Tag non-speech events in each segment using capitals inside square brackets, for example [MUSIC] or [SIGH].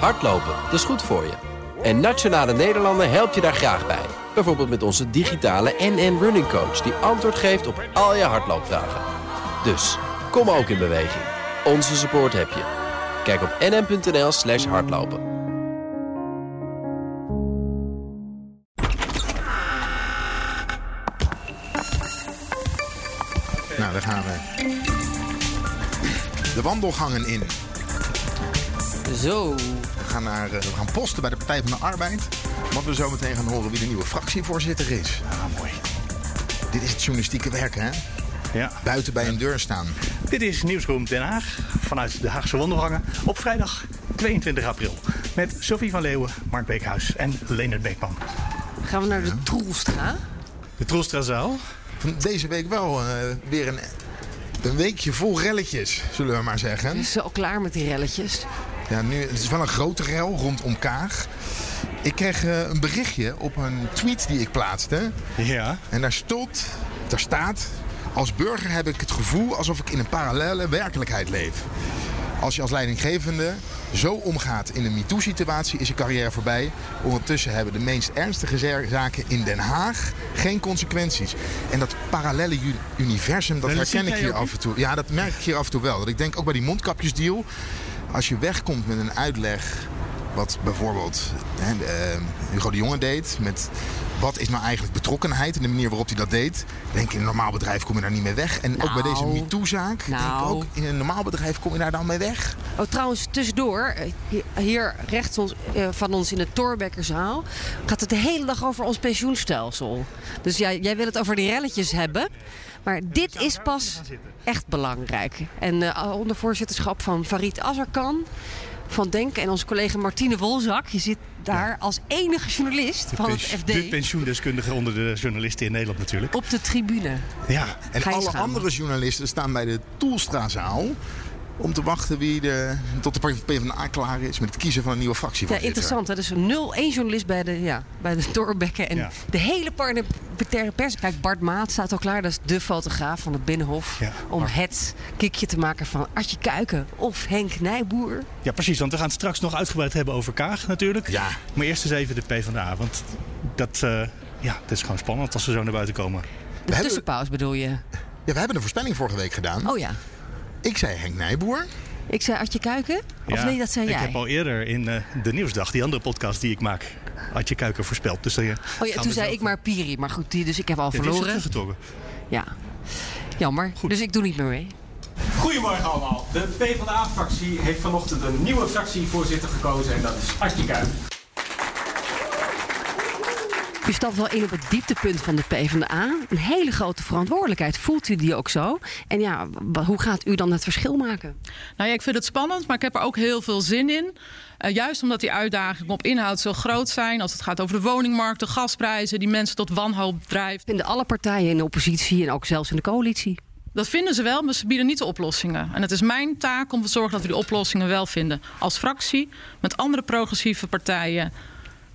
Hardlopen, dat is goed voor je. En Nationale Nederlanden helpt je daar graag bij. Bijvoorbeeld met onze digitale NN Running Coach... die antwoord geeft op al je hardloopvragen. Dus, kom ook in beweging. Onze support heb je. Kijk op nn.nl slash hardlopen. Nou, daar gaan we. De wandelgangen in. Zo. We gaan, naar, eh, we gaan posten bij de Partij van de Arbeid. Want we zo meteen gaan horen wie de nieuwe fractievoorzitter is. Ah, mooi. Dit is het journalistieke werk, hè? Ja. Buiten bij een deur staan. Dit is Nieuwsroom Den Haag vanuit de Haagse Wandelgangen op vrijdag 22 april. Met Sophie van Leeuwen, Mark Beekhuis en Leonard Beekman. Gaan we naar de Troelstra? De Troelstrazaal. Van deze week wel eh, weer een, een weekje vol relletjes, zullen we maar zeggen. Is ze al klaar met die relletjes? Ja, nu, het is wel een grote rel rondom Kaag. Ik kreeg eh, een berichtje op een tweet die ik plaatste. Ja. En daar stond, daar staat... Als burger heb ik het gevoel alsof ik in een parallele werkelijkheid leef. Als je als leidinggevende zo omgaat in een MeToo-situatie, is je carrière voorbij. Ondertussen hebben de meest ernstige za- zaken in Den Haag geen consequenties. En dat parallele universum, dat dat herken ik hier af en toe. Ja, dat merk ik hier af en toe wel. Dat ik denk ook bij die mondkapjesdeal, als je wegkomt met een uitleg wat bijvoorbeeld hè, de, eh, Hugo de Jonge deed met wat is nou eigenlijk betrokkenheid en de manier waarop hij dat deed. Denk ik, in een normaal bedrijf kom je daar niet mee weg. En ook bij Nou. deze MeToo-zaak, denk ik Nou. ook, in een normaal bedrijf kom je daar dan mee weg. Oh, trouwens, tussendoor, eh, hier, rechts ons, eh, van ons in de Torbekkerzaal... gaat het de hele dag over ons pensioenstelsel. Dus jij, jij wil het over die relletjes hebben. Maar dit is pas echt belangrijk. En eh, onder voorzitterschap van Farid Azarkan van Denk... en onze collega Martine Wolzak. Je zit daar als enige journalist van het FD... De pensioendeskundige onder de journalisten in Nederland natuurlijk. op de tribune. Ja. En alle andere journalisten staan bij de Toelstrazaal om te wachten wie de, tot de PvdA klaar is met het kiezen van een nieuwe Ja, fractievoorzitter. interessant. hè? Dus nul, één journalist bij de, ja, bij de Torbekken. En Ja. de hele parlementaire pers. Kijk, Bart Maat staat al klaar. Dat is de fotograaf van het Binnenhof. Ja, om Bart. het kikje te maken van Artje Kuiken of Henk Nijboer. ja, precies. Want we gaan het straks nog uitgebreid hebben over Kaag natuurlijk. Ja. Maar eerst eens even de PvdA. Want dat, eh, ja, dat is gewoon spannend als ze zo naar buiten komen. De tussenpauze bedoel je? Ja, we hebben een voorspelling vorige week gedaan. Oh ja. Ik zei Henk Nijboer. Ik zei Artje Kuiken? Of Ja, nee, dat zei ik jij? heb al eerder in eh, de Nieuwsdag, die andere podcast die ik maak, had je Kuiken voorspeld. Dus eh, Oh ja, toen zei ik maar Piri. Maar goed, die, dus ik heb al Ja, die is er verloren. teruggetrokken. Ja. Jammer. Dus ik doe niet meer mee. Goedemorgen allemaal. De PvdA-fractie heeft vanochtend een nieuwe fractievoorzitter gekozen en dat is Artje Kuiken. U stapt wel in op het dieptepunt van de PvdA. Een hele grote verantwoordelijkheid. Voelt u die ook zo? En ja, hoe gaat u dan het verschil maken? Nou ja, ik vind het spannend, maar ik heb er ook heel veel zin in. Eh, juist omdat die uitdagingen op inhoud zo groot zijn. Als het gaat over de woningmarkt, de gasprijzen, die mensen tot wanhoop drijft. Vinden alle partijen in de oppositie en ook zelfs in de coalitie. Dat vinden ze wel, maar ze bieden niet de oplossingen. En het is mijn taak om te zorgen dat we die oplossingen wel vinden. Als fractie, met andere progressieve partijen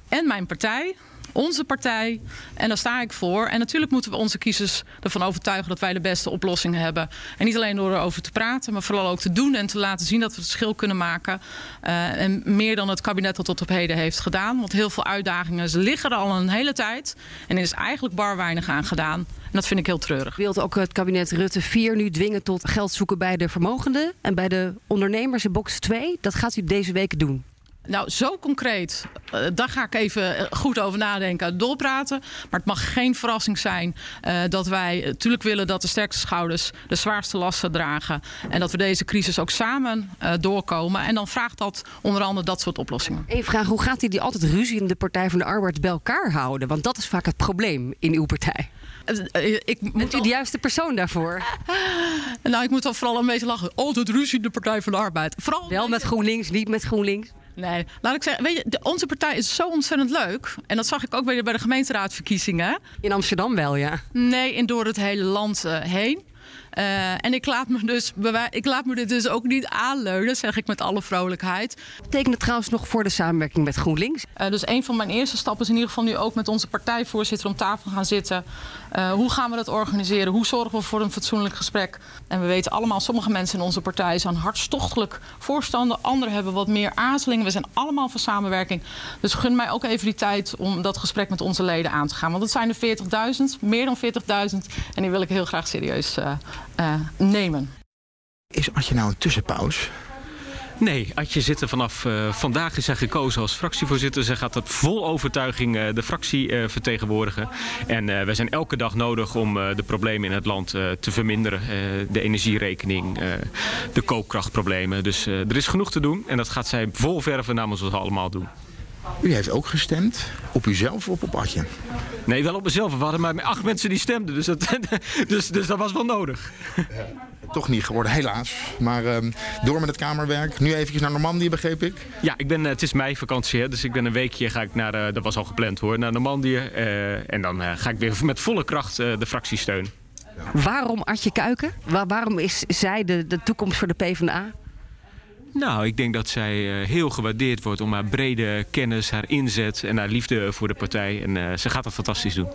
en mijn partij. Onze partij. En daar sta ik voor. En natuurlijk moeten we onze kiezers ervan overtuigen dat wij de beste oplossingen hebben. En niet alleen door erover te praten, maar vooral ook te doen en te laten zien dat we het verschil kunnen maken. Eh, en meer dan het kabinet dat tot op heden heeft gedaan. Want heel veel uitdagingen liggen er al een hele tijd. En er is eigenlijk bar weinig aan gedaan. En dat vind ik heel treurig. Wilt ook het kabinet Rutte 4 nu dwingen tot geld zoeken bij de vermogenden en bij de ondernemers in box 2? Dat gaat u deze week doen. Nou, zo concreet. eh, daar ga ik even eh, goed over nadenken, doorpraten. Maar het mag geen verrassing zijn eh, dat wij natuurlijk willen dat de sterkste schouders de zwaarste lasten dragen. En dat we deze crisis ook samen doorkomen. En dan vraagt dat onder andere dat soort oplossingen. Eén vraag, hoe gaat u die altijd ruzie in de Partij van de Arbeid bij elkaar houden? Want dat is vaak het probleem in uw partij. Ik Bent moet, u al- de juiste persoon daarvoor? [LAUGHS] nou, ik moet dan vooral een beetje lachen. Altijd ruzie in de Partij van de Arbeid. Vooral Wel met GroenLinks, niet met GroenLinks. Nee, laat ik zeggen, weet je, de- onze partij is zo ontzettend leuk. En dat zag ik ook weer bij de gemeenteraadverkiezingen. In Amsterdam wel, ja. Nee, en door het hele land eh, heen. Uh, en ik laat, me dus, ik laat me dit dus ook niet aanleunen, zeg ik met alle vrolijkheid. Betekent het trouwens nog voor de samenwerking met GroenLinks? Uh, dus een van mijn eerste stappen is in ieder geval nu ook met onze partijvoorzitter om tafel gaan zitten. Uh, hoe gaan we dat organiseren? Hoe zorgen we voor een fatsoenlijk gesprek? En we weten allemaal, sommige mensen in onze partij zijn hartstochtelijk voorstander. Anderen hebben wat meer aarzelingen. We zijn allemaal voor samenwerking. Dus gun mij ook even die tijd om dat gesprek met onze leden aan te gaan. Want het zijn er 40.000, meer dan 40.000. En die wil ik heel graag serieus uh, nemen. Is als je nou een tussenpauze? Nee, Adje zit er vanaf uh, vandaag is zij gekozen als fractievoorzitter. Zij gaat dat vol overtuiging uh, de fractie uh, vertegenwoordigen. En wij zijn elke dag nodig om de problemen in het land te verminderen. de energierekening, de koopkrachtproblemen. Dus er is genoeg te doen en dat gaat zij vol verven namens ons allemaal doen. U heeft ook gestemd op uzelf of op Adje? Nee, wel op mezelf. We hadden maar acht mensen die stemden, dus dat, [LAUGHS] dus, dus dat was wel nodig. Ja, toch niet geworden, helaas. Maar um, door met het kamerwerk. Nu even naar Normandië, begreep ik? Ja, ik ben, het is meivakantie, hè, dus ik ben een weekje ga ik naar, uh, dat was al gepland hoor, naar Normandië. Uh, en dan uh, ga ik weer met volle kracht de fractie steunen. Waarom Adje Kuiken? Waar, waarom is zij de, de toekomst voor de PvdA? Nou, ik denk dat zij uh, heel gewaardeerd wordt om haar brede kennis, haar inzet en haar liefde voor de partij. En uh, ze gaat dat fantastisch doen.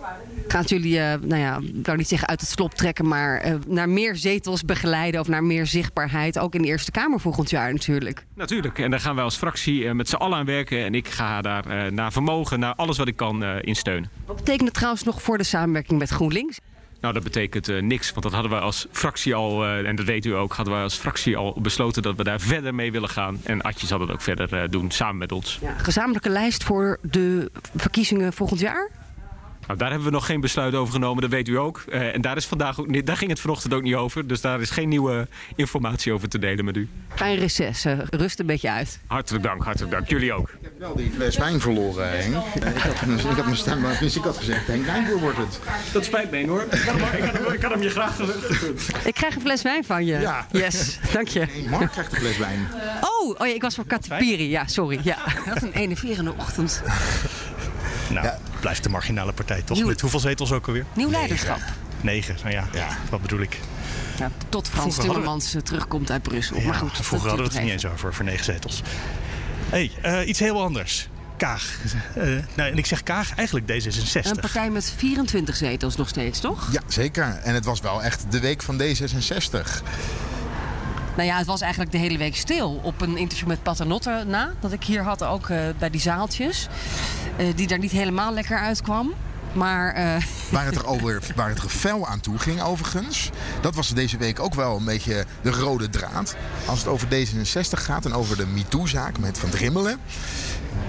Gaat jullie, uh, nou ja, ik kan niet zeggen uit het slop trekken, maar naar meer zetels begeleiden of naar meer zichtbaarheid, ook in de Eerste Kamer volgend jaar natuurlijk? Natuurlijk, en daar gaan wij als fractie met z'n allen aan werken en ik ga daar naar vermogen, naar alles wat ik kan in steunen. Wat betekent het trouwens nog voor de samenwerking met GroenLinks? Nou, dat betekent uh, niks, want dat hadden we als fractie al, uh, en dat weet u ook, hadden we als fractie al besloten dat we daar verder mee willen gaan. En Atje zal dat ook verder uh, doen, samen met ons. Ja, gezamenlijke lijst voor de verkiezingen volgend jaar? Nou, daar hebben we nog geen besluit over genomen, dat weet u ook. Uh, en daar, is vandaag ook daar ging het vanochtend ook niet over. Dus daar is geen nieuwe informatie over te delen met u. Fijn reces, uh, rust een beetje uit. Hartelijk dank, hartelijk dank. Jullie ook. Ik heb wel die fles wijn verloren, Henk. ik, had, ik had mijn stem, dus ik had gezegd, Henk Wijnboer wordt het. Dat spijt me hoor. Ik had, hem, ik, had hem, ik had hem je graag gegund. Ik krijg een fles wijn van je. Ja. Yes, dank je. Nee, Mark krijgt een fles wijn. Oh, oh ja, ik was voor Katipiri. Ja, sorry. Ja. Wat een enerverende ochtend. Nou, ja. Blijft de marginale partij toch? Nieuw... Met hoeveel zetels ook alweer? Nieuw leiderschap. Negen, nou ja, ja. wat bedoel ik? Ja, tot Frans Timmermans we... terugkomt uit Brussel. Ja, maar goed, vroeger hadden we het er niet eens over, voor negen zetels. hey, uh, iets heel anders. Kaag. Uh, nou, en ik zeg Kaag, eigenlijk D66. Een partij met 24 zetels nog steeds, toch? Ja, zeker. En het was wel echt de week van D66. Nou ja, het was eigenlijk de hele week stil. Op een interview met Paternotte na, dat ik hier had, ook uh, bij die zaaltjes. Uh, die daar niet helemaal lekker uitkwam. Maar, uh... [LAUGHS] waar, het er over, waar het er fel aan toe ging overigens. Dat was deze week ook wel een beetje de rode draad. Als het over D66 gaat en over de MeToo-zaak met Van Drimmelen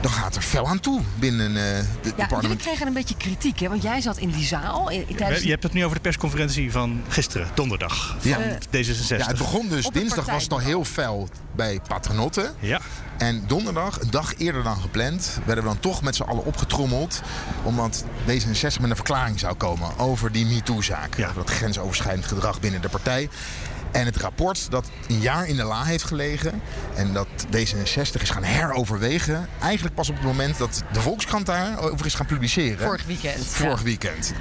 dan gaat er fel aan toe binnen uh, de, ja, de parlement. Jullie kregen een beetje kritiek, hè? want jij zat in die zaal. In, tijdens... Je hebt het nu over de persconferentie van gisteren, donderdag, van ja. D66. Ja, het begon dus, dinsdag was het al heel fel bij Paternotte. Ja. En donderdag, een dag eerder dan gepland, werden we dan toch met z'n allen opgetrommeld. Omdat D66 met een verklaring zou komen over die MeToo-zaak. Ja. Over dat grensoverschrijdend gedrag binnen de partij. En het rapport dat een jaar in de la heeft gelegen en dat D66 is gaan heroverwegen, eigenlijk pas op het moment dat de Volkskrant daarover is gaan publiceren. Vorig weekend. Vorig ja. weekend.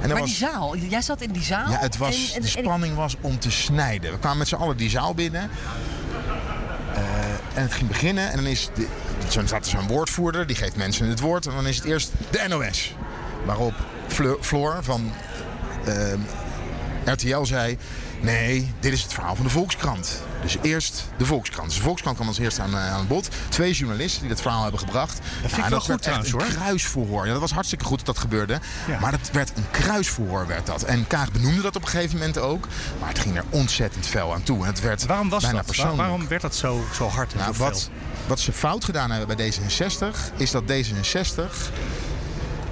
En maar was, die zaal, jij zat in die zaal? Ja, het was, en, en, de spanning was om te snijden. We kwamen met z'n allen die zaal binnen. Uh, en het ging beginnen en dan is de, zo staat er zo'n woordvoerder, die geeft mensen het woord. En dan is het eerst de NOS. Waarop Floor van uh, RTL zei... Nee, dit is het verhaal van de Volkskrant. Dus eerst de Volkskrant. Dus de Volkskrant kwam als eerste aan, aan het bod. Twee journalisten die dat verhaal hebben gebracht. Dat vind ja, wel dat goed een kruisverhoor. Ja, dat was hartstikke goed dat dat gebeurde. Ja. Maar dat werd een kruisverhoor werd dat. En Kaag benoemde dat op een gegeven moment ook. Maar het ging er ontzettend fel aan toe. En het werd Waarom was bijna dat? persoonlijk. Waarom werd dat zo, zo hard en nou, zo wat, wat ze fout gedaan hebben bij D66... is dat D66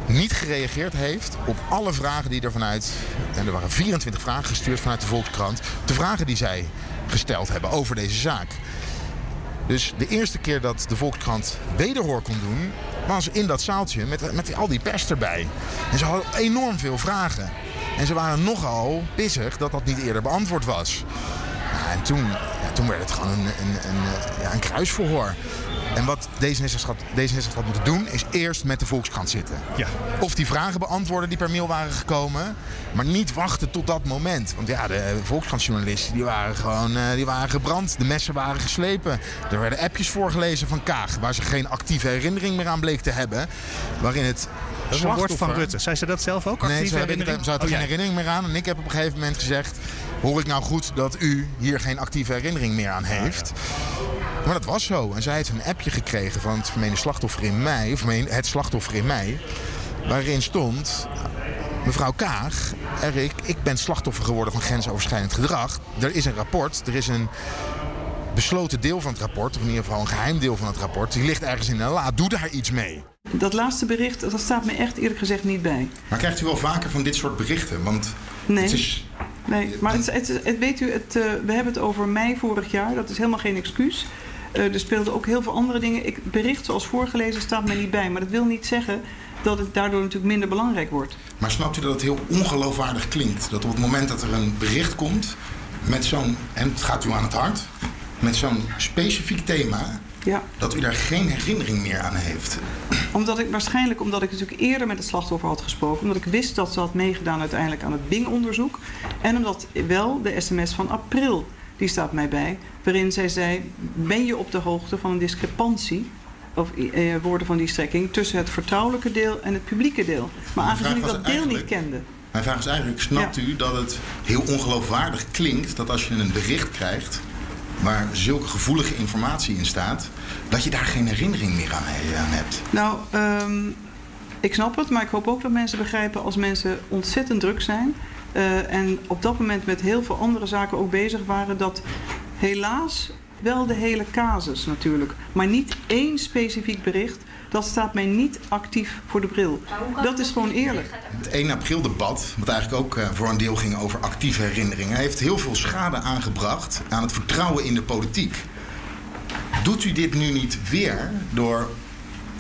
niet gereageerd heeft op alle vragen die er vanuit... en er waren 24 vragen gestuurd vanuit de Volkskrant... de vragen die zij gesteld hebben over deze zaak. Dus de eerste keer dat de Volkskrant wederhoor kon doen... was in dat zaaltje met, met al die pers erbij. En ze hadden enorm veel vragen. En ze waren nogal pissig dat dat niet eerder beantwoord was. Ja, en toen, ja, toen werd het gewoon een, een, een, een kruisverhoor. En wat D66 had, D66 had moeten doen, is eerst met de Volkskrant zitten. Ja. Of die vragen beantwoorden die per mail waren gekomen. Maar niet wachten tot dat moment. Want ja, de Volkskrantjournalisten die waren gewoon eh, die waren gebrand. De messen waren geslepen. Er werden appjes voorgelezen van Kaag. Waar ze geen actieve herinnering meer aan bleek te hebben. Waarin het Dat is een woord van Rutte. Zei ze dat zelf ook? Nee, ze, hebben, herinnering? had er Oh, geen herinnering meer aan. En ik heb op een gegeven moment gezegd... hoor ik nou goed dat u hier geen actieve herinnering meer aan heeft? Maar dat was zo. En zij heeft een appje gekregen van het vermeende slachtoffer in mei... of het slachtoffer in mei... waarin stond... Mevrouw Kaag, Erik, ik ben slachtoffer geworden van grensoverschrijdend gedrag. Er is een rapport, er is een besloten deel van het rapport... of in ieder geval een geheim deel van het rapport... die ligt ergens in een la. Doe daar iets mee. Dat laatste bericht, dat staat me echt eerlijk gezegd niet bij. Maar krijgt u wel vaker van dit soort berichten? Want Nee. het is... Nee, maar het, het, weet u, het, eh, we hebben het over mei vorig jaar. Dat is helemaal geen excuus. Eh, er speelden ook heel veel andere dingen. Ik, bericht zoals voorgelezen staat mij niet bij. Maar dat wil niet zeggen dat het daardoor natuurlijk minder belangrijk wordt. Maar snapt u dat het heel ongeloofwaardig klinkt? Dat op het moment dat er een bericht komt met zo'n, en het gaat u aan het hart, met zo'n specifiek thema, Ja, dat u daar geen herinnering meer aan heeft. omdat ik, waarschijnlijk omdat ik natuurlijk eerder met het slachtoffer had gesproken. Omdat ik wist dat ze had meegedaan uiteindelijk aan het Bing-onderzoek. En omdat wel de sms van april, die staat mij bij. Waarin zij zei, ben je op de hoogte van een discrepantie... of eh, woorden van die strekking, tussen het vertrouwelijke deel en het publieke deel. Maar aangezien ik dat deel niet kende... Mijn vraag is eigenlijk, snapt Ja. u dat het heel ongeloofwaardig klinkt dat als je een bericht krijgt waar zulke gevoelige informatie in staat, dat je daar geen herinnering meer aan, hebt? Nou, ehm, ik snap het, maar ik hoop ook dat mensen begrijpen als mensen ontzettend druk zijn. eh, en op dat moment met heel veel andere zaken ook bezig waren, dat helaas wel de hele casus natuurlijk, maar niet één specifiek bericht, dat staat mij niet actief voor de bril. Dat is gewoon eerlijk. Het 1 april debat, wat eigenlijk ook eh, voor een deel ging over actieve herinneringen, heeft heel veel schade aangebracht aan het vertrouwen in de politiek. Doet u dit nu niet weer door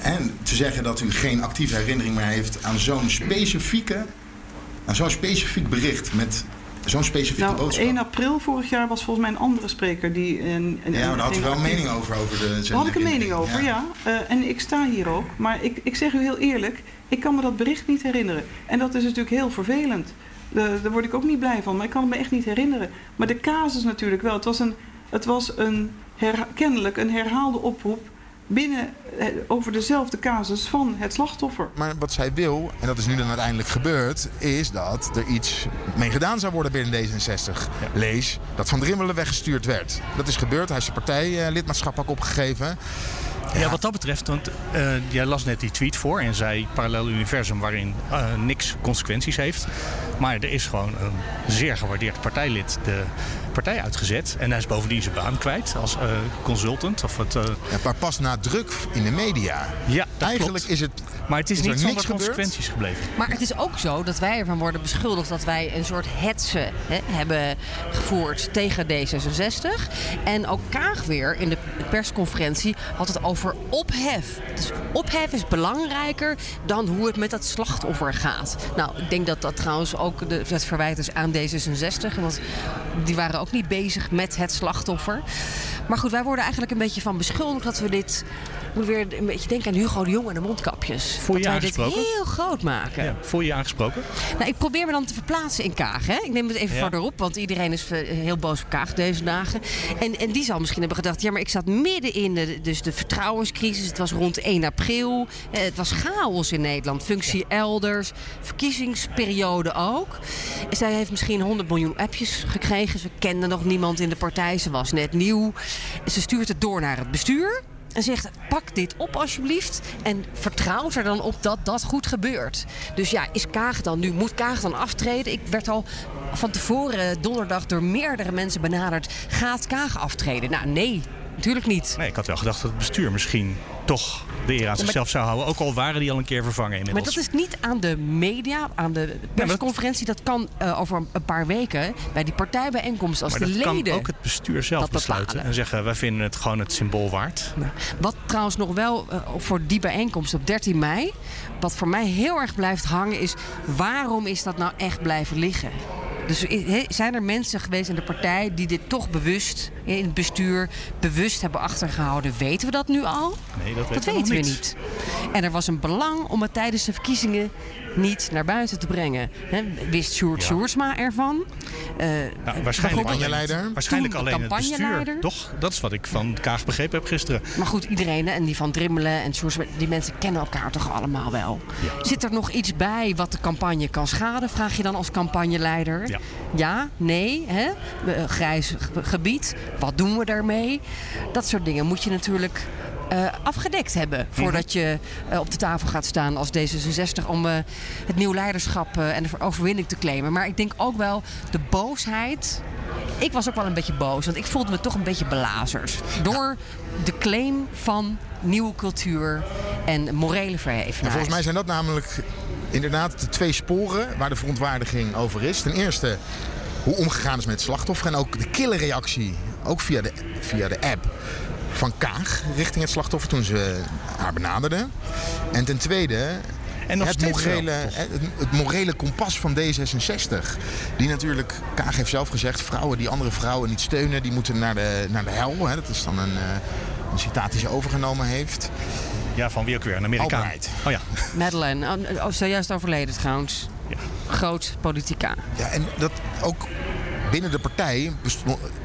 en te zeggen dat u geen actieve herinnering meer heeft aan zo'n specifieke, aan zo'n specifiek bericht met zo'n specifieke Nou, boodschap? 1 april vorig jaar was volgens mij een andere spreker die... Een, een, ja, maar daar had u wel een mening over. over de, Daar had ik een mening over, ja. Eh, en ik sta hier ook. Maar ik, ik zeg u heel eerlijk, ik kan me dat bericht niet herinneren. En dat is natuurlijk heel vervelend. Eh, daar word ik ook niet blij van, maar ik kan het me echt niet herinneren. Maar de casus natuurlijk wel. Het was, een, het was een kennelijk een herhaalde oproep binnen, eh, over dezelfde casus van het slachtoffer. Maar wat zij wil, en dat is nu dan uiteindelijk gebeurd, is dat er iets mee gedaan zou worden binnen D66. Lees dat Van Drimmelen weggestuurd werd. Dat is gebeurd, hij heeft zijn partijlidmaatschap ook opgegeven. Ja, wat dat betreft, want eh, jij las net die tweet voor en zei parallel universum waarin eh, niks consequenties heeft. Maar er is gewoon een zeer gewaardeerd partijlid de partij uitgezet. En hij is bovendien zijn baan kwijt als eh, consultant. Of het, eh, Ja, maar pas na druk in de media. ja, dat Eigenlijk klopt. is het. Maar het is, is niet niks zonder gebeurd? consequenties gebleven. Maar het is ook zo dat wij ervan worden beschuldigd dat wij een soort hetze hè, hebben gevoerd tegen D66. En ook Kaag weer in de persconferentie had het over ophef. Dus ophef is belangrijker dan hoe het met dat slachtoffer gaat. Nou, ik denk dat dat trouwens ook de, het verwijt is aan D66. Want die waren ook niet bezig met het slachtoffer. Maar goed, wij worden eigenlijk een beetje van beschuldigd dat we dit... Moet weer een beetje denken aan Hugo de Jong en de mondkapjes. Voel je dit aangesproken? heel groot maken. Ja, voel je je aangesproken? Nou, ik probeer me dan te verplaatsen in Kaag. Hè? Ik neem het even Ja. verderop, want iedereen is eh, heel boos op Kaag deze dagen. En, en die zal misschien hebben gedacht, ja, maar ik zat midden in de, dus de vertrouwenscrisis. Het was rond 1 april. Eh, het was chaos in Nederland. Functie elders, verkiezingsperiode ook. Zij heeft misschien 100 miljoen appjes gekregen. Ze kende nog niemand in de partij. Ze was net nieuw. Ze stuurt het door naar het bestuur. En zegt, pak dit op alsjeblieft. En vertrouwt er dan op dat dat goed gebeurt. Dus ja, is Kaag dan nu, moet Kaag dan aftreden? Ik werd al van tevoren donderdag door meerdere mensen benaderd. Gaat Kaag aftreden? Nou, nee, natuurlijk niet. Nee, ik had wel gedacht dat het bestuur misschien toch de eer aan zichzelf zou houden. Ook al waren die al een keer vervangen Maar inmiddels. dat is niet aan de media, aan de persconferentie. Dat kan eh, over een paar weken bij die partijbijeenkomst als Maar de dat kan leden. ook het bestuur zelf besluiten. bepalen. En zeggen, wij vinden het gewoon het symbool waard. Nou, Wat trouwens nog wel eh, voor die bijeenkomst op 13 mei, wat voor mij heel erg blijft hangen, is waarom is dat nou echt blijven liggen? Dus he- zijn er mensen geweest in de partij die dit toch bewust, in het bestuur, bewust hebben achtergehouden? Weten we dat nu al? Nee, dat, Dat weten we we niet. En er was een belang om het tijdens de verkiezingen niet naar buiten te brengen. Hè, wist Sjoerd Ja. Sjoerdsma ervan? Eh, Nou, waarschijnlijk Campagneleider? Waarschijnlijk alleen het bestuur. campagneleider? Toch? Dat is wat ik van Kaag begrepen heb gisteren. Maar goed, iedereen, en die van Drimmelen en Sjoerdsma, die mensen kennen elkaar toch allemaal wel. Zit er nog iets bij wat de campagne kan schaden? Vraag je dan als campagneleider? Ja. Ja, nee, hè? Eh, grijs ge- gebied, wat doen we daarmee? Dat soort dingen moet je natuurlijk eh, afgedekt hebben voordat je eh, op de tafel gaat staan als D66 om eh, het nieuw leiderschap en de overwinning te claimen. Maar ik denk ook wel de boosheid. Ik was ook wel een beetje boos, want ik voelde me toch een beetje belazerd door de claim van nieuwe cultuur en morele verhevenheid. En volgens mij zijn dat namelijk inderdaad de twee sporen waar de verontwaardiging over is. Ten eerste hoe omgegaan is met slachtoffer en ook de killerreactie, ook via de, via de app van Kaag richting het slachtoffer toen ze haar benaderde. En ten tweede En nog het morele, toch? het, het morele kompas van D66. Die natuurlijk, Kaag heeft zelf gezegd, vrouwen die andere vrouwen niet steunen, die moeten naar de, naar de hel. Hè. Dat is dan een, eh, een citaat die ze overgenomen heeft. Ja, van wie ook weer? Een Amerikaan. Albright. Oh ja. [LAUGHS] Madeleine, oh, oh, zojuist overleden trouwens. Ja. Groot politica. Ja, en dat ook binnen de partij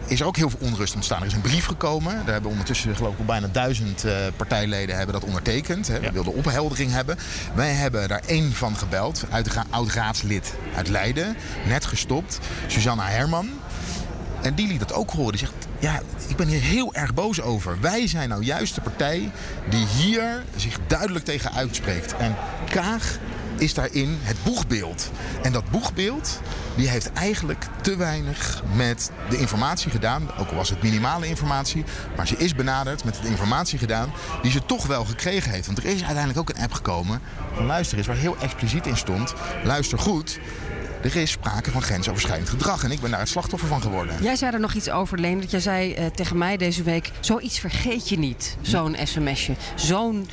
is er ook heel veel onrust ontstaan. Er is een brief gekomen. Daar hebben ondertussen geloof ik bijna duizend eh, partijleden hebben dat ondertekend. Hè. We wilden opheldering hebben. Wij hebben daar één van gebeld. Uit oud-raadslid uit Leiden. Net gestopt. Susanna Herman. En die liet dat ook horen. Die zegt, ja, ik ben hier heel erg boos over. Wij zijn nou juist de partij die hier zich duidelijk tegen uitspreekt. En Kaag is daarin het boegbeeld. En dat boegbeeld, die heeft eigenlijk te weinig met de informatie gedaan. Ook al was het minimale informatie. Maar ze is benaderd met de informatie gedaan die ze toch wel gekregen heeft. Want er is uiteindelijk ook een app gekomen van luister eens, waar heel expliciet in stond. Luister goed. Er is sprake van grensoverschrijdend gedrag en ik ben daar het slachtoffer van geworden. Jij zei er nog iets over, Leen. Dat jij zei eh, tegen mij deze week... zoiets vergeet je niet, zo'n sms'je. Zo'n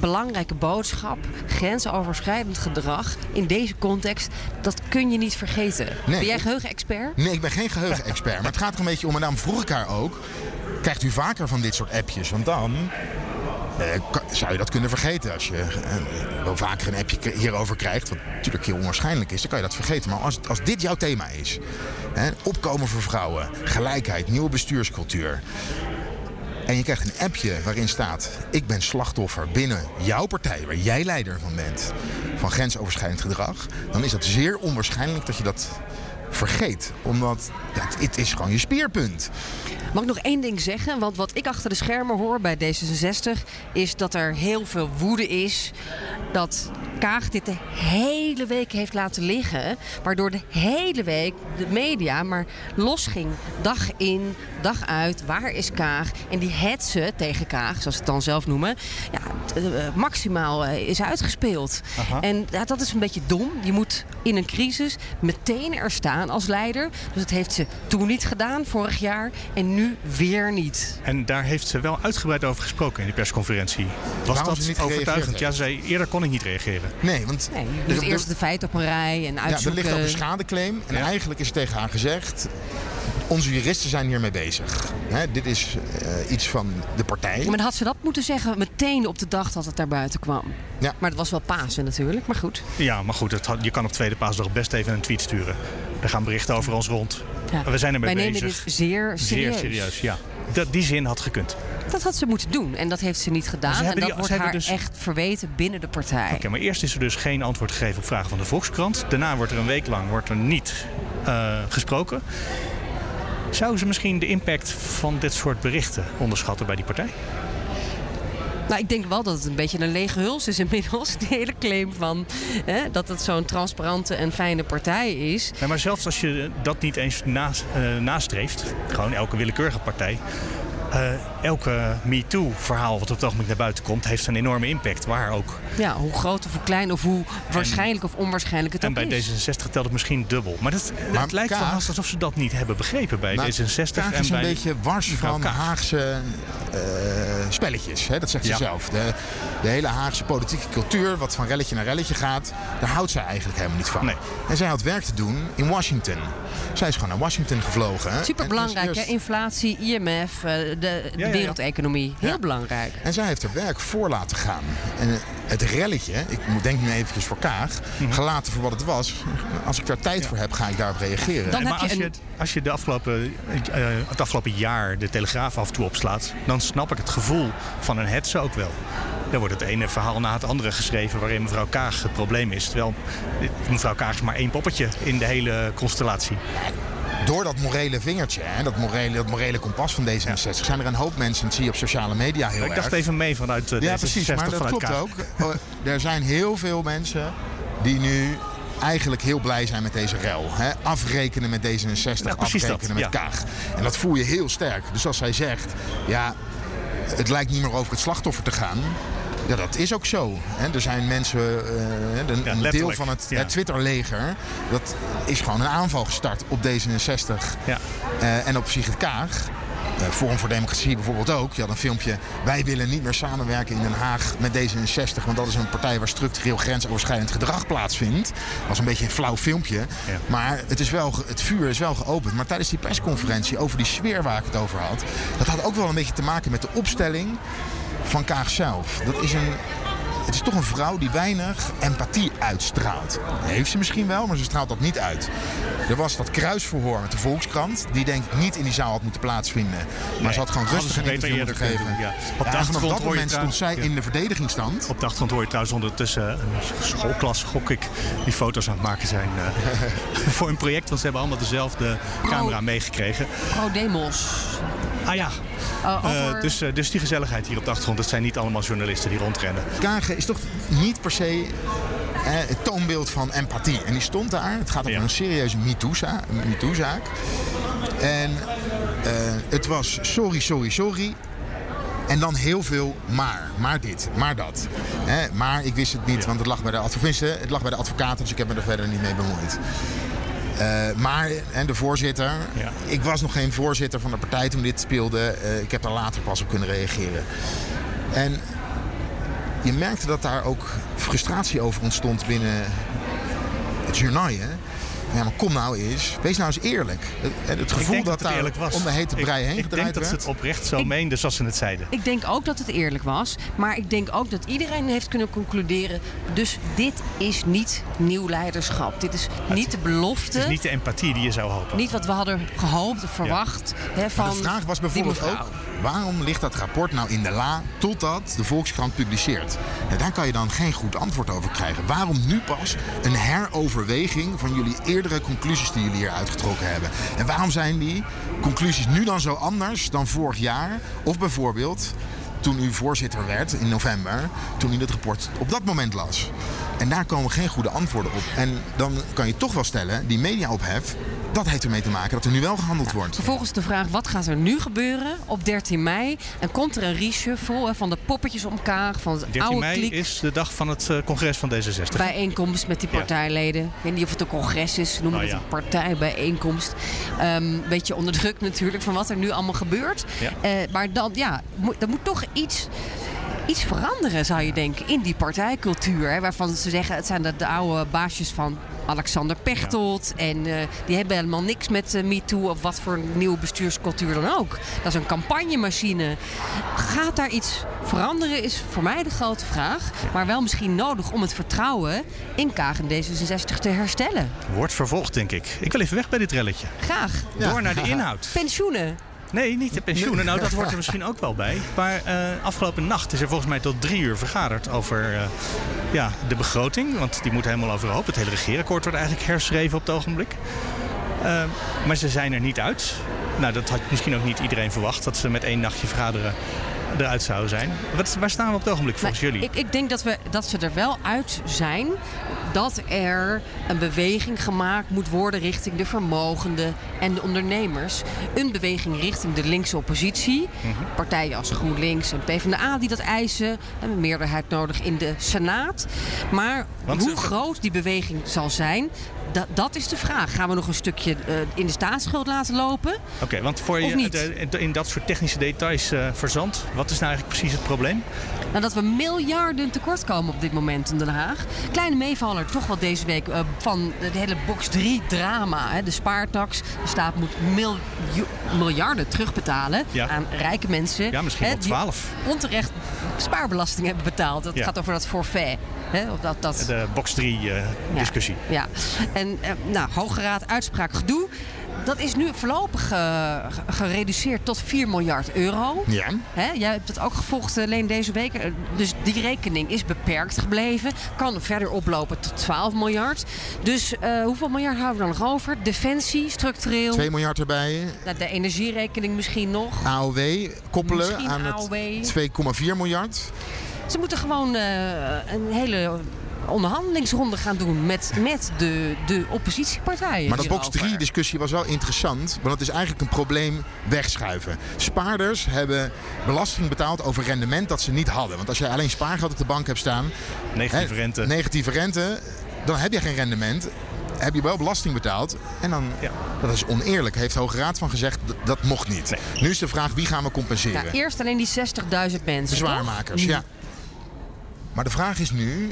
belangrijke boodschap, grensoverschrijdend gedrag... in deze context, dat kun je niet vergeten. Nee. Ben jij geheugenexpert? Nee, ik ben geen geheugenexpert, maar het gaat er een beetje om. En daarom vroeg ik haar ook, krijgt u vaker van dit soort appjes? Want dan eh, zou je dat kunnen vergeten. Als je eh, wel vaker een appje hierover krijgt, wat natuurlijk heel onwaarschijnlijk is, dan kan je dat vergeten. Maar als, als dit jouw thema is, hè, opkomen voor vrouwen, gelijkheid, nieuwe bestuurscultuur... En je krijgt een appje waarin staat: Ik ben slachtoffer binnen jouw partij, waar jij leider van bent, van grensoverschrijdend gedrag. Dan is het zeer onwaarschijnlijk dat je dat vergeet. Omdat het, het is gewoon je speerpunt. Mag ik nog één ding zeggen? Want wat ik achter de schermen hoor bij D66 is dat er heel veel woede is. Dat Kaag dit de hele week heeft laten liggen. Waardoor de hele week de media maar losging. Dag in, dag uit. Waar is Kaag? En die hetsen tegen Kaag, zoals ze het dan zelf noemen. Ja, eh, maximaal eh, is uitgespeeld. En ja, dat is een beetje dom. Je moet in een crisis meteen er staan als leider. Dus dat heeft ze toen niet gedaan, vorig jaar. En nu weer niet. En daar heeft ze wel uitgebreid over gesproken in die persconferentie. Was Waarom dat ze niet overtuigend? Ja, ze zei eerder kon ik niet reageren. Nee, want Nee, je er- eerst de feiten op een rij en ja, er uitzoeken. ligt ook een schadeclaim. En Ja. eigenlijk is tegen haar gezegd: Onze juristen zijn hiermee bezig. Hè, dit is eh, iets van de partij. Ja, maar dan had ze dat moeten zeggen meteen op de dag dat het daar buiten kwam. Ja. Maar het was wel Pasen natuurlijk, maar goed. Ja, maar goed, het had- je kan op tweede paasdag best even een tweet sturen. Er gaan berichten over ons rond. Ja. We zijn ermee Wij bezig. nemen dit zeer serieus. Zeer serieus, ja. Dat, die zin had gekund. Dat had ze moeten doen en dat heeft ze niet gedaan. Ze En dat die- wordt haar dus- echt verweten binnen de partij. Oké, maar eerst is er dus geen antwoord gegeven op vragen van de Volkskrant. Daarna wordt er een week lang wordt er niet eh, gesproken. Zou ze misschien de impact van dit soort berichten onderschatten bij die partij? Nou, ik denk wel dat het een beetje een lege huls is inmiddels. Die hele claim van hè, dat het zo'n transparante en fijne partij is. Maar zelfs als je dat niet eens eh, nastreeft, gewoon elke willekeurige partij, eh, elke MeToo-verhaal wat op het ogenblik naar buiten komt, heeft een enorme impact. Waar ook. Ja, hoe groot of hoe klein of hoe waarschijnlijk of onwaarschijnlijk het En ook bij is. D66 telt het misschien dubbel. Maar het, Maar het lijkt wel alsof ze dat niet hebben begrepen bij Nou, D66 Kaag en is een bij beetje wars van Kaag. Haagse eh, spelletjes. Hè? Dat zegt Ja. ze zelf. De, de hele Haagse politieke cultuur, wat van relletje naar relletje gaat, daar houdt zij eigenlijk helemaal niet van. Nee. En zij had werk te doen in Washington. Zij is gewoon naar Washington gevlogen. hè. Super belangrijk, En hè? Inflatie, IMF, eh, de, de ja, ja. wereldeconomie. Heel Ja. belangrijk. En zij heeft haar werk voor laten gaan. En eh, het relletje, ik moet- denk nu eventjes voor Kaag, Mhm. gelaten voor wat het was. Als ik daar tijd voor heb, ga ik daarop reageren. Dan Nee, heb maar je als je, het- als je de afgelopen, eh, het afgelopen jaar de Telegraaf af en toe opslaat... dan snap ik het gevoel van een hetze ook wel. Dan wordt het ene verhaal na het andere geschreven... waarin mevrouw Kaag het probleem is. Terwijl eh, mevrouw Kaag is maar één poppetje in de hele constellatie. Door dat morele vingertje, hè, dat, morele, dat morele kompas van D66, zijn er een hoop mensen, dat zie je op sociale media heel ik erg. dacht even mee vanuit ja, D66, precies, maar dat klopt ook. Oh, Er zijn heel veel mensen die nu eigenlijk heel blij zijn met deze rel. Hè? Afrekenen met D66, Ja, dat, afrekenen met ja. Kaag. En dat voel je heel sterk. Dus als zij zegt, ja, het lijkt niet meer over het slachtoffer te gaan. Ja, dat is ook zo. Hè? Er zijn mensen, eh, een, een deel van het, ja. het Twitter-leger, dat is gewoon een aanval gestart op D66 Ja. eh, en op Sigrid Kaag. Eh, Forum voor Democratie bijvoorbeeld ook. Je had een filmpje. Wij willen niet meer samenwerken in Den Haag met D66. Want dat is een partij waar structureel grensoverschrijdend gedrag plaatsvindt. Dat was een beetje een flauw filmpje. Maar het, is wel, het vuur is wel geopend. Maar tijdens die persconferentie over die sfeer waar ik het over had. Dat had ook wel een beetje te maken met de opstelling van Kaag zelf. Dat is een, het is toch een vrouw die weinig empathie uitstraalt. Heeft ze misschien wel, maar ze straalt dat niet uit. Er was dat kruisverhoor met de Volkskrant. Die denk ik niet in die zaal had moeten plaatsvinden. Maar ze had gewoon rustig een interview moeten geven. ja. Op de Ja, en vanaf achtergrond dat moment stond zij in de verdedigingsstand. Op de achtergrond hoor je trouwens ondertussen een schoolklas, gok ik, die foto's aan het maken zijn eh, [LAUGHS] voor een project. Want ze hebben allemaal dezelfde camera meegekregen. Pro Demos. Ah ja, Eh, over- dus, eh, dus die gezelligheid hier op de achtergrond, dat zijn niet allemaal journalisten die rondrennen. Kaag is toch niet per se eh, het toonbeeld van empathie. En die stond daar. Het gaat over Ja. een serieuze MeToo-za- MeToo-zaak. en eh, het was sorry, sorry, sorry. En dan heel veel maar. Maar dit, maar dat. Hè, maar ik wist het niet, want het lag bij de advocaten. Het lag bij de advocaten, dus ik heb me er verder niet mee bemoeid. Eh, maar, en de voorzitter, Ja. ik was nog geen voorzitter van de partij toen dit speelde. Eh, ik heb daar later pas op kunnen reageren. En je merkte dat daar ook frustratie over ontstond binnen het journaal. Hè? Ja, maar kom nou eens. Wees nou eens eerlijk. Het, het ik gevoel dat, dat het daar eerlijk was. om de hete brei ik, heen Ik gedraaid denk dat ze werd. het oprecht zo Ik- meenden zoals ze het zeiden. Ik denk ook dat het eerlijk was. Maar ik denk ook dat iedereen heeft kunnen concluderen. Dus dit is niet nieuw leiderschap. Dit is niet de belofte. Het is niet de empathie die je zou hopen. Niet wat we hadden gehoopt of verwacht. Hè, van Maar de vraag was bijvoorbeeld mevrouw. ook... waarom ligt dat rapport nou in de la totdat de Volkskrant publiceert? En daar kan je dan geen goed antwoord over krijgen. Waarom nu pas een heroverweging van jullie eerdere conclusies die jullie hier uitgetrokken hebben? En waarom zijn die conclusies nu dan zo anders dan vorig jaar? Of bijvoorbeeld toen u voorzitter werd in november, toen u het rapport op dat moment las. En daar komen geen goede antwoorden op. En dan kan je toch wel stellen, die mediaophef, dat heeft ermee te maken dat er nu wel gehandeld wordt. Vervolgens de vraag, wat gaat er nu gebeuren op 13 mei? En komt er een reshuffle van de poppetjes om Kaag, van het 13 oude mei kliek... is de dag van het eh, congres van D66. bijeenkomst met die Ja. partijleden. Ik weet niet of het een congres is, noemen Oh, het ja. een partijbijeenkomst. Een beetje onder druk natuurlijk van wat er nu allemaal gebeurt. Ja. Eh, maar dan, ja, moet, er moet toch iets, iets veranderen, zou je denken, in die partijcultuur. Hè, waarvan ze zeggen, het zijn de, de oude baasjes van Alexander Pechtold. En eh, die hebben helemaal niks met eh, MeToo of wat voor nieuwe bestuurscultuur dan ook. Dat is een campagnemachine. Gaat daar iets veranderen, is voor mij de grote vraag. Maar wel misschien nodig om het vertrouwen in Kaag en D66 te herstellen. Wordt vervolgd, denk ik. Ik wil even weg bij dit relletje. Graag. Door naar de inhoud. Pensioenen. Nee, niet de pensioenen. Nou, dat hoort er [LAUGHS] misschien ook wel bij. Maar eh, afgelopen nacht is er volgens mij tot drie uur vergaderd over eh, ja, de begroting. Want die moet helemaal overhoop. Het hele regeerakkoord wordt eigenlijk herschreven op het ogenblik. Eh, maar ze zijn er niet uit. Nou, dat had misschien ook niet iedereen verwacht. Dat ze met één nachtje vergaderen eruit zouden zijn. Wat, waar staan we op het ogenblik volgens Nou, jullie? Ik, ik denk dat, we, dat ze er wel uit zijn dat er een beweging gemaakt moet worden richting de vermogenden en de ondernemers. Een beweging richting de linkse oppositie. Mhm. Partijen als GroenLinks en PvdA die dat eisen. Een meerderheid nodig in de Senaat. Maar Want- hoe groot die beweging zal zijn, dat, dat is de vraag. Gaan we nog een stukje eh, in de staatsschuld laten lopen? Oké, want voor je de- de- in dat soort technische details eh verzand, wat is nou eigenlijk precies het probleem? Nou, dat we miljarden tekort komen op dit moment in Den Haag. Kleine meevaller toch wel deze week eh, van de hele box 3 drama. Hè. De spaartax. De staat moet miljarden terugbetalen Ja. aan rijke mensen. Ja, misschien hè, wel die 12. onterecht spaarbelasting hebben betaald. Dat Ja. gaat over dat forfait. Hè, of dat, dat, De box 3 eh, discussie. Ja, en eh, nou, Hoge Raad, uitspraak, gedoe. Dat is nu voorlopig eh, ge- gereduceerd tot 4 miljard euro. Ja. Hè, jij hebt het ook gevolgd alleen deze week. Dus die rekening is beperkt gebleven. Kan verder oplopen tot 12 miljard. Dus hoeveel miljard houden we dan nog over? Defensie, structureel. 2 miljard erbij. Nou, de energierekening misschien nog. AOW koppelen Misschien aan AOW. het 2,4 miljard. Ze moeten gewoon eh, een hele onderhandelingsronde gaan doen met, met de, de oppositiepartijen. Maar dat box hierover. 3 discussie was wel interessant. Want het is eigenlijk een probleem wegschuiven. Spaarders hebben belasting betaald over rendement dat ze niet hadden. Want als je alleen spaargeld op de bank hebt staan. Negatieve hè, rente. Negatieve rente. Dan heb je geen rendement. Heb je wel belasting betaald. En dan, Ja. dat is oneerlijk. Heeft de Hoge Raad van gezegd, dat mocht niet. Nu is de vraag, wie gaan we compenseren? Nou, eerst alleen die 60.000 mensen. Bezwaarmakers, toch? ja. Maar de vraag is nu,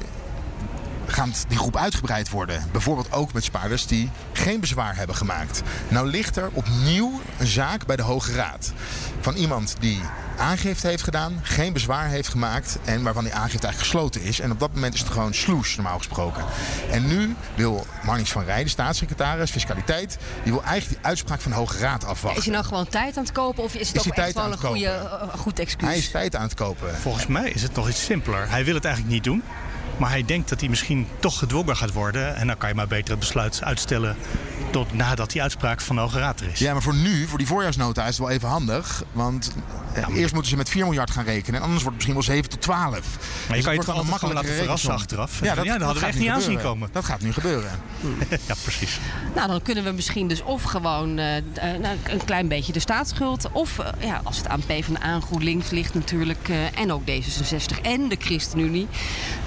gaat die groep uitgebreid worden? Bijvoorbeeld ook met spaarders die geen bezwaar hebben gemaakt. Nou ligt er opnieuw een zaak bij de Hoge Raad. Van iemand die aangifte heeft gedaan, geen bezwaar heeft gemaakt... en waarvan die aangifte eigenlijk gesloten is. En op dat moment is het gewoon sloes, normaal gesproken. En nu wil Marnix van Rij, de staatssecretaris, fiscaliteit... die wil eigenlijk die uitspraak van de Hoge Raad afwachten. Is hij nou gewoon tijd aan het kopen of is het Is ook echt wel een goede, eh, goed excuus? Hij is tijd aan het kopen. Volgens mij is het nog iets simpeler. Hij wil het eigenlijk niet doen. Maar hij denkt dat hij misschien toch gedwongen gaat worden. En dan kan je maar beter het besluit uitstellen tot nadat die uitspraak van de Hoge Raad er is. Ja, maar voor nu, voor die voorjaarsnota, is het wel even handig. Want eh, eerst moeten ze met 4 miljard gaan rekenen. En anders wordt het misschien wel 7 tot 12. Maar je Dus kan het je toch een laten verrassen achteraf. Ja, dat, Ja, dat hadden we gaat echt niet aan zien gebeuren. komen. Dat gaat nu gebeuren. [LAUGHS] ja, precies. Nou, dan kunnen we misschien dus of gewoon eh, eh, nou, een klein beetje de staatsschuld. Of ja, als het aan PvdA en GroenLinks ligt natuurlijk. eh, en ook D66 en de ChristenUnie.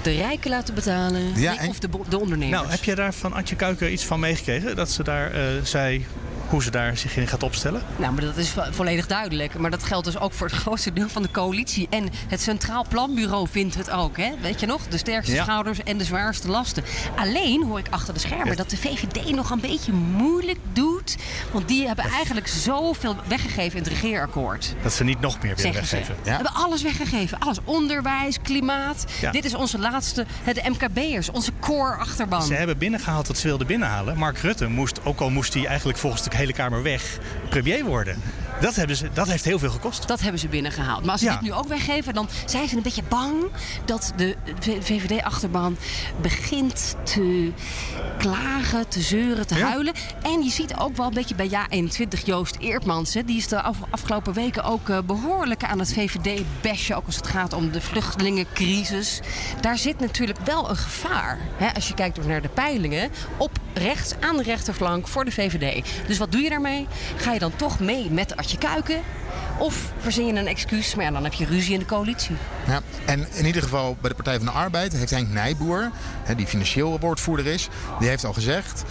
De rijken laten betalen. Ja, Nee, en- Of de, ondernemers. Nou, heb je daar van Antje Kuiken iets van meegekregen? Dat ze daar eh, zei hoe ze daar zich in gaat opstellen? Nou, maar dat is vo- volledig duidelijk. Maar dat geldt dus ook voor het [LAUGHS] grootste deel van de coalitie. En het Centraal Planbureau vindt het ook. Hè? Weet je nog? De sterkste Ja. schouders en de zwaarste lasten. Alleen hoor ik achter de schermen dat de VVD nog een beetje moeilijk doet. Want die hebben eigenlijk zoveel weggegeven in het regeerakkoord. Dat ze niet nog meer willen ze. weggeven. We hebben alles weggegeven. Alles. Onderwijs, klimaat. Ja. Dit is onze laatste, de MKB'ers. Onze core achterban. Ze hebben binnengehaald wat ze wilden binnenhalen. Mark Rutte moest, ook al moest hij eigenlijk volgens de hele Kamer weg, premier worden. Dat, hebben ze, dat heeft heel veel gekost. Dat hebben ze binnengehaald. Maar als ze Ja. dit nu ook weggeven, dan zijn ze een beetje bang dat de VVD-achterban begint te klagen, te zeuren, te Ja. huilen. En je ziet ook wel een beetje bij Ja21 Joost Eertmans. Hè, die is de af- afgelopen weken ook eh, behoorlijk aan het VVD-bashen. Ook als het gaat om de vluchtelingencrisis. Daar zit natuurlijk wel een gevaar. Hè, als je kijkt ook naar de peilingen. Op rechts, aan de rechterflank voor de VVD. Dus wat doe je daarmee? Ga je dan toch mee met Adje Kuiken? Of verzin je een excuus, maar ja, dan heb je ruzie in de coalitie. Ja, en in ieder geval bij de Partij van de Arbeid heeft Henk Nijboer, die financieel woordvoerder is, die heeft al gezegd.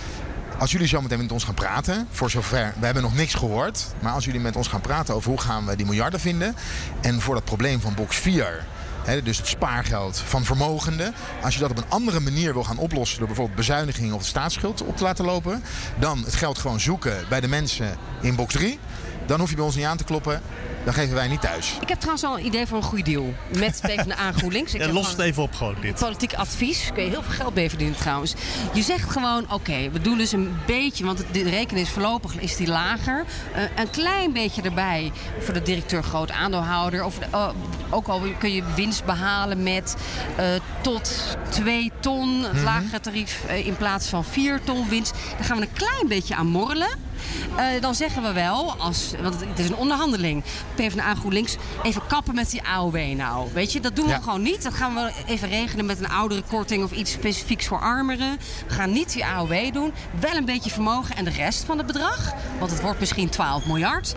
Als jullie zo meteen met ons gaan praten, voor zover, we hebben nog niks gehoord, maar als jullie met ons gaan praten over hoe gaan we die miljarden vinden en voor dat probleem van box 4, hè, dus het spaargeld van vermogenden, als je dat op een andere manier wil gaan oplossen door bijvoorbeeld bezuinigingen of de staatsschuld op te laten lopen, dan het geld gewoon zoeken bij de mensen in box 3, dan hoef je bij ons niet aan te kloppen, dan geven wij niet thuis. Ik heb trouwens al een idee voor een goede deal. Met PvdA GroenLinks. Ik Ja, heb los het even op gewoon dit. Politiek advies. Kun je heel veel geld mee verdienen trouwens. Je zegt gewoon, oké, we doen dus een beetje... want de rekening is voorlopig is die lager. Eh, een klein beetje erbij voor de directeur groot aandeelhouder. Of, eh, ook al kun je winst behalen met eh, tot 2 ton. Het lagere tarief in plaats van 4 ton winst. Daar gaan we een klein beetje aan morrelen. Eh, dan zeggen we wel, als, want het is een onderhandeling, PvdA GroenLinks, even kappen met die AOW nou. Weet je, dat doen we Ja. gewoon niet. Dat gaan we even regelen met een oudere korting of iets specifieks voor armeren. We gaan niet die AOW doen. Wel een beetje vermogen en de rest van het bedrag, want het wordt misschien 12 miljard.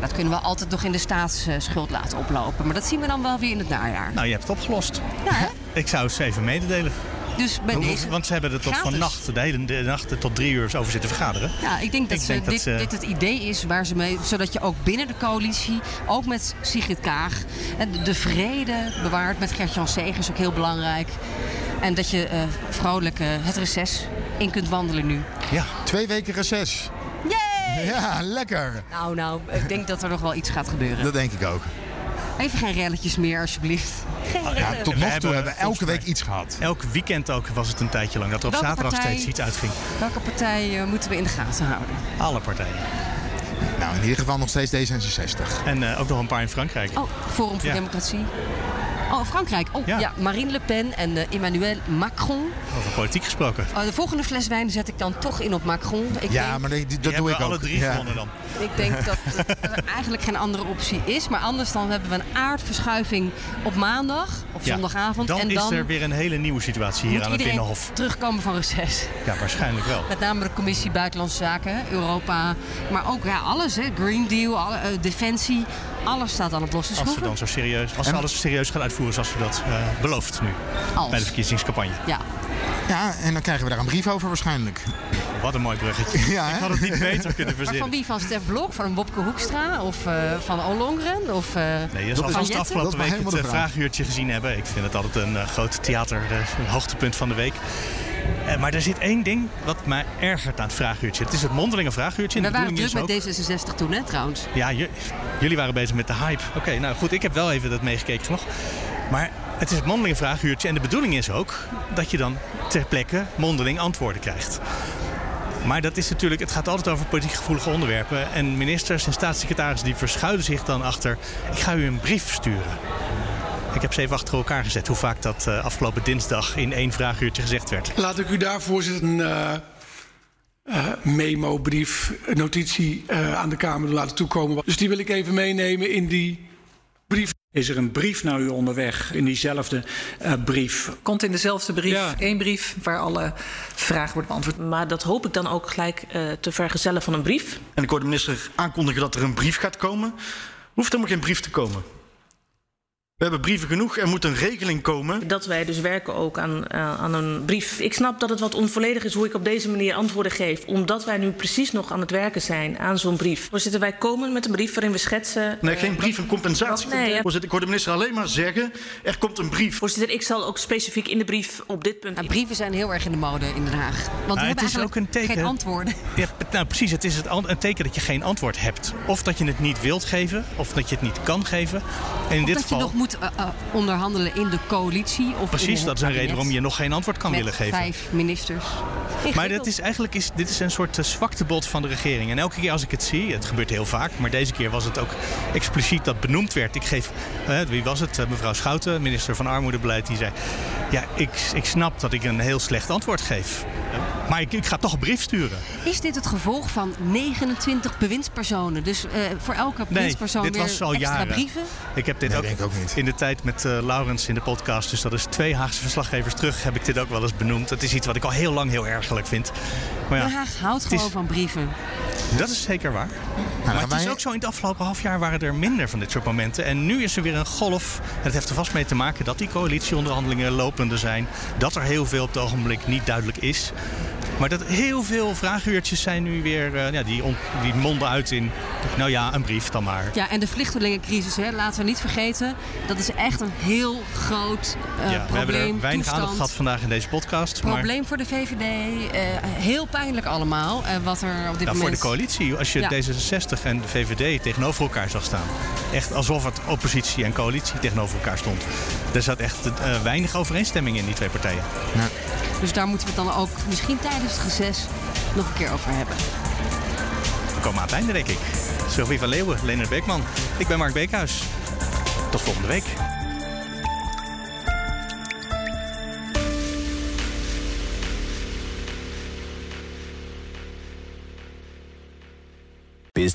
Dat kunnen we altijd nog in de staatsschuld laten oplopen. Maar dat zien we dan wel weer in het najaar. Nou, je hebt het opgelost. Ja, hè? [LAUGHS] Ik zou het ze even mededelen. Dus bij Hoe- deze Want ze hebben er tot gratis. vannacht, de hele de nacht tot drie uur over zitten vergaderen. Ja, ik denk dat, Ik ze, denk dat dit, ze- dit het idee is waar ze mee... zodat je ook binnen de coalitie, ook met Sigrid Kaag... en de- de vrede bewaart met Gert-Jan Segers, ook heel belangrijk. En dat je eh, vrolijk eh, het reces in kunt wandelen nu. Ja, Twee weken reces. Yay! Ja, lekker. Nou, nou, ik denk dat er nog wel iets gaat gebeuren. Dat denk ik ook. Even geen relletjes meer, alsjeblieft. Geen Ja, rellen. tot nog toe hebben hebben we elke week iets gehad. elk weekend ook was het een tijdje lang dat er op Welke zaterdag partij- steeds iets uitging. Welke partij eh, moeten we in de gaten houden? Alle partijen. Nou, in ieder geval nog steeds D66. En eh, ook nog een paar in Frankrijk. Oh, Forum voor Ja. Democratie. Oh, Frankrijk. Oh, ja. Ja. Marine Le Pen en eh, Emmanuel Macron. Over politiek gesproken. Oh, de volgende fles wijn zet ik dan toch in op Macron. Ik Ja, denk, maar die- die- dat Die doe ik we ook. alle drie Ja. gewonnen dan. ik denk [LAUGHS] dat er eigenlijk geen andere optie is. Maar anders dan hebben we een aardverschuiving op maandag of Ja. zondagavond. Dan, en is dan er weer een hele nieuwe situatie hier aan het Binnenhof. terugkomen van reces. Ja, waarschijnlijk wel. Met name de commissie Buitenlandse Zaken, Europa. Maar ook ja, alles, hè. Green Deal, alle, eh, Defensie. Alles staat aan het losse Als ze schroeven. dan zo serieus, als ze alles serieus gaan uitvoeren zoals ze dat eh belooft nu Als. bij de verkiezingscampagne. Ja. Ja, en dan krijgen we daar een brief over waarschijnlijk. Wat een mooi bruggetje. [LAUGHS] Ja, Ik had het niet beter kunnen Maar van verzinnen. wie? Van Stef Blok, van Wopke Hoekstra of eh, van Ollongren? Of, eh, Nee, je zal vast afgelopen week het de vraag. vraaguurtje gezien hebben. Ik vind het altijd een eh, groot theater, eh, een hoogtepunt van de week. Eh, maar er zit één ding wat mij ergert aan het vraaguurtje. Het is het mondelinge vraaguurtje. We waren druk met ook... D66 toen, hè, trouwens. Ja, jullie waren bezig met de hype. Oké, nou goed, ik heb wel even dat meegekeken nog. Maar het is het mondelinge vraaguurtje. En de bedoeling is ook dat je dan ter plekke mondeling antwoorden krijgt. Maar dat is natuurlijk, het gaat altijd over politiek gevoelige onderwerpen. En ministers en staatssecretarissen die verschuilen zich dan achter... ik ga u een brief sturen. Ik heb ze even achter elkaar gezet hoe vaak dat eh, afgelopen dinsdag in één vraaguurtje gezegd werd. Laat ik u daar, voorzitter, een eh, eh, memo, brief, notitie eh, aan de Kamer laten toekomen. Dus die wil ik even meenemen in die brief. Is er een brief naar u onderweg in diezelfde eh, brief? Komt in dezelfde brief, Ja. één brief waar alle vragen worden beantwoord. Maar dat hoop ik dan ook gelijk eh, te vergezellen van een brief. En ik hoor de minister aankondigen dat er een brief gaat komen. Hoeft helemaal geen brief te komen. We hebben brieven genoeg. Er moet een regeling komen. Dat wij dus werken ook aan, eh, aan een brief. Ik snap dat het wat onvolledig is hoe ik op deze manier antwoorden geef. Omdat wij nu precies nog aan het werken zijn aan zo'n brief. Voorzitter, wij komen met een brief waarin we schetsen... Nee, eh, geen brief, een compensatie. Nee, ja. Voorzitter, ik hoor de minister alleen maar zeggen... er komt een brief. Voorzitter, ik zal ook specifiek in de brief op dit punt... Nou, brieven zijn heel erg in de mode in Den Haag. Want we Maar hebben het is eigenlijk ook een teken- geen antwoorden. [LAUGHS] Ja, nou precies, het is het een teken dat je geen antwoord hebt. Of dat je het niet wilt geven, of dat je het niet kan geven. En in Of dit dat geval... moet eh, eh, onderhandelen in de coalitie. Of Precies, dat is een reden waarom je nog geen antwoord kan Met willen geven. vijf ministers. Maar dat is eigenlijk is, dit is een soort uh, zwaktebod van de regering. En elke keer als ik het zie, het gebeurt heel vaak, maar deze keer was het ook expliciet dat benoemd werd. Ik geef, eh, wie was het? Eh, mevrouw Schouten, minister van Armoedebeleid, die zei: Ja, ik, ik snap dat ik een heel slecht antwoord geef. Maar ik, ik ga toch een brief sturen. Is dit het gevolg van 29 bewindspersonen? Dus eh, voor elke Nee, bewindspersoon dit weer was al extra jaren. brieven? Ik heb dit Nee, ook, denk ik ook niet. in de tijd met eh, Laurens in de podcast, dus dat is twee Haagse verslaggevers terug, heb ik dit ook wel eens benoemd. Het is iets wat ik al heel lang heel ergerlijk vind. Maar ja, Den Haag houdt is- gewoon van brieven. Dat is zeker waar. Nou, maar het is ook zo, in het afgelopen half jaar waren er minder van dit soort momenten. En nu is er weer een golf. En het heeft er vast mee te maken dat die coalitieonderhandelingen lopende zijn. Dat er heel veel op het ogenblik niet duidelijk is. Maar dat heel veel vraaguurtjes zijn nu weer, eh, ja, die, on- die monden uit in, nou ja, een brief dan maar. Ja, en de vluchtelingencrisis, hè, laten we niet vergeten. Dat is echt een heel groot eh, ja, we hebben probleem, er weinig toestand. aandacht gehad vandaag in deze podcast. Maar Probleem voor de VVD. eh, heel pijnlijk allemaal. eh, wat er op dit ja, voor moment... de coalitie, als je Ja. D66 en de VVD tegenover elkaar zag staan. Echt alsof het oppositie en coalitie tegenover elkaar stond. Er zat echt eh, weinig overeenstemming in die twee partijen. Dus daar moeten we het dan ook misschien tijdens het reces nog een keer over hebben. We komen aan het einde, denk ik. Sylvie van Leeuwen, Leonard Beekman. Ik ben Mark Beekhuis. Tot volgende week.